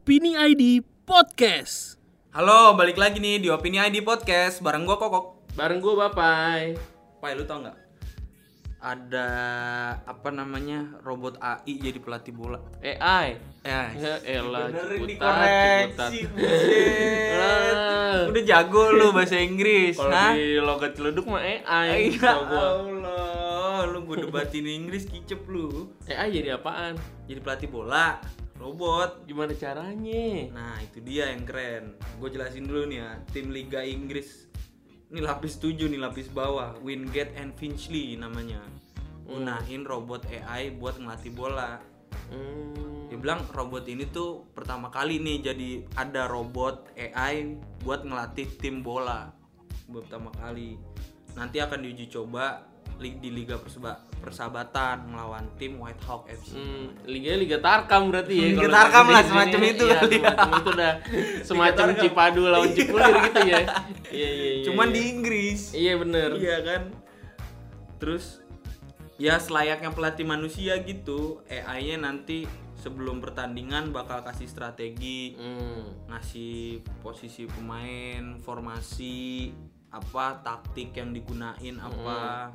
Opini ID Podcast. Halo, balik lagi nih di Opini ID Podcast bareng gua Kokok. Bareng gue Bapai. Pai, lu tau nggak? Ada apa namanya robot AI jadi pelatih bola. AI. Ya, Ya elah, benerin ciputat. Ah. Udah jago lu bahasa Inggris, Kalau di logat celuduk mah AI. Ya Tau gua. Allah, lu gue debatin Inggris kicep lu. AI jadi apaan? Jadi pelatih bola, robot. Gimana caranya? Nah itu dia yang keren. Gue jelasin dulu nih ya Tim Liga Inggris. Ini lapis 7 nih lapis bawah. Wingate and Finchley namanya. Gunain robot AI buat ngelatih bola. Hmm. Dia bilang robot ini tuh pertama kali nih jadi ada robot AI buat ngelatih tim bola. Buat pertama kali. Nanti akan diuji coba di Liga Perseba- Persahabatan melawan tim White Hawk FC Hmm, liga liga Tarkam berarti ya. Liga Tarkam lah, semacam itu Iya, kali ya. semacam itu dah. Semacam. Cipadu lawan Cipulir gitu ya. Iya iya iya. Cuman iya. di Inggris Iya bener. Iya kan. Terus ya selayaknya pelatih manusia gitu, AI-nya nanti sebelum pertandingan bakal kasih strategi, Hmm. ngasih posisi pemain, formasi, apa taktik yang digunain apa.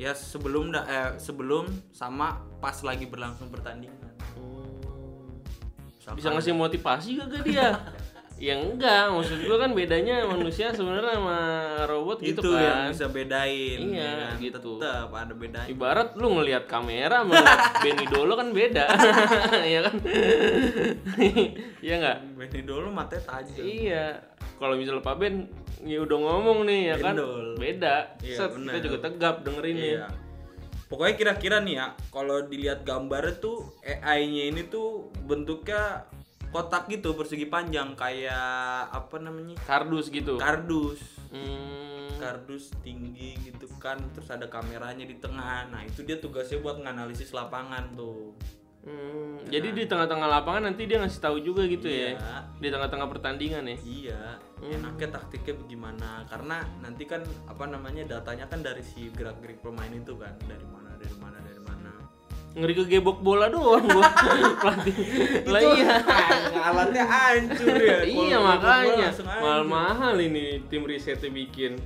Ya sebelum da- eh, sebelum sama pas lagi berlangsung pertandingan. Hmm. Bisa ngasih motivasi gak dia? ya enggak, maksud gua kan bedanya manusia sebenarnya sama robot gitu itu yang kan. bisa bedain Iya, ya kan? gitu. tetap ada bedanya Ibarat lu ngelihat kamera sama Benny Dolo kan beda. Iya kan? Iya enggak? Benny dulu matanya tajam Iya. Kalau misalnya Pak Ben ya udah ngomong nih ya kan Bendol. beda. Iya, Set, bener. kita juga tegap dengerinnya. Iya. Pokoknya kira-kira nih ya, kalau dilihat gambar tuh AI-nya ini tuh bentuknya kotak gitu persegi panjang kayak apa namanya? Kardus gitu. Kardus. Hmm. Kardus tinggi gitu kan, terus ada kameranya di tengah. Nah, itu dia tugasnya buat nganalisis lapangan tuh. Hmm, Jadi di tengah-tengah lapangan nanti dia ngasih tahu juga gitu Iya. ya. Di tengah-tengah pertandingan ya. Iya, enaknya taktiknya bagaimana? Karena nanti kan apa namanya datanya kan dari si gerak-gerik pemain itu kan, dari mana, Ngeri kegebok bola doang gua. Pelatih. Lah iya. alatnya hancur ya. iya makanya hancur. mahal-mahal ini tim risetnya bikin.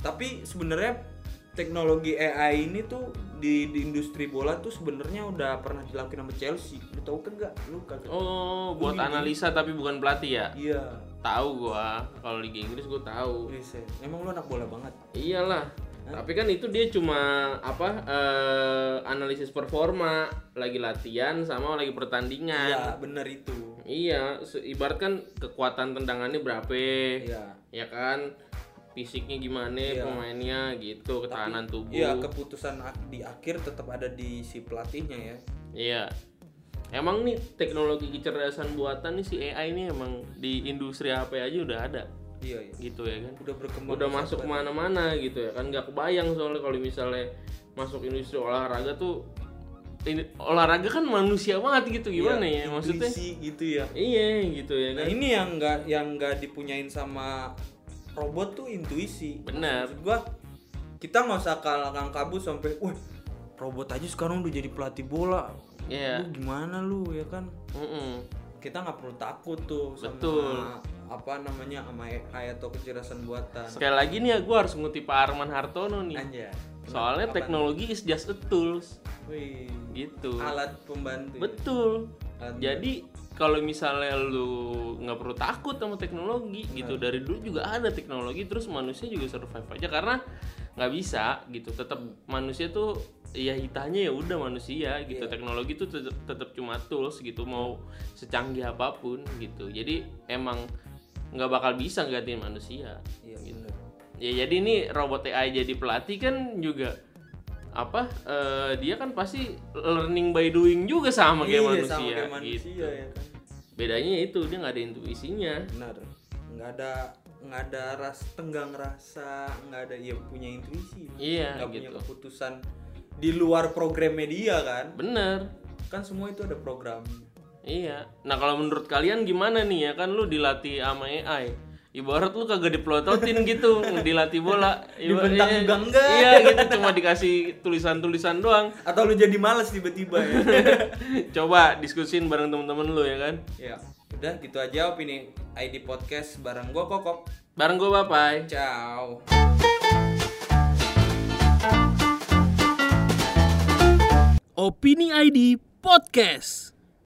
Tapi sebenarnya teknologi AI ini tuh di, di industri bola tuh sebenarnya udah pernah dilakukan sama Chelsea. Lu tahu kan nggak? Lu kagak? Oh, buat analisa tapi bukan pelatih ya? Iya. Tahu gua. Kalau Liga Inggris gua tahu. Riset. Emang lu anak bola banget. Iyalah. Tapi kan itu dia cuma apa eh, analisis performa lagi latihan sama lagi pertandingan. Iya, bener itu. Iya, ibarat kan kekuatan tendangannya berapa, Iya. ya kan? Fisiknya gimana Iya. pemainnya gitu, ketahanan tubuh. Iya, keputusan di akhir tetap ada di si pelatihnya ya. Iya. Emang nih teknologi kecerdasan buatan nih si AI ini emang di industri HP aja udah ada Iya, iya. gitu ya kan. Udah berkembang. Udah masuk ke mana-mana gitu ya kan nggak kebayang soalnya kalau misalnya masuk industri olahraga tuh ini olahraga kan manusia banget gitu gimana ya maksudnya? gitu ya. Iya gitu ya Nah kan. ini yang nggak yang nggak dipunyain sama robot tuh intuisi. Benar. Maksud gua kita nggak usah kalang kabut sampai, wah robot aja sekarang udah jadi pelatih bola. Iya. Lu gimana lu ya kan? Mm-mm. Kita nggak perlu takut tuh sama Betul. apa namanya sama AI atau kecerdasan buatan. Sekali lagi nih ya gue harus ngutip Pak Arman Hartono nih. Anjay. Soalnya teknologi is just a tools Wih, gitu. alat pembantu. ya? Betul. Alat Jadi kalau misalnya lu nggak perlu takut sama teknologi gitu dari dulu juga ada teknologi terus manusia juga survive aja karena nggak bisa gitu tetap manusia tuh ya hitanya ya udah manusia gitu Iya. teknologi tuh tetap, tetap cuma tools gitu mau secanggih apa pun gitu jadi emang nggak bakal bisa gantiin manusia Iya, bener. ya jadi ini robot AI jadi pelatih kan juga apa eh, dia kan pasti learning by doing juga sama kayak Iya, manusia, sama kayak manusia gitu ya kan. bedanya itu dia nggak ada intuisinya benar nggak ada nggak ada ras tenggang rasa nggak ada ya punya intuisi Iya, nggak punya gitu. keputusan di luar program media kan? Bener. Kan semua itu ada program. Iya. Nah kalau menurut kalian gimana nih ya? Kan lu dilatih sama AI ibarat lu kagak dipelototin gitu dilatih bola. Ibarat- Dibentang iya, juga enggak. iya gitu. Cuma dikasih tulisan-tulisan doang. Atau lu jadi males tiba-tiba ya? coba diskusin bareng temen-temen lu ya kan? Ya, udah gitu aja opini ID podcast. Bareng gua Kokok. bareng gue bapai Ciao. Opini ID Podcast.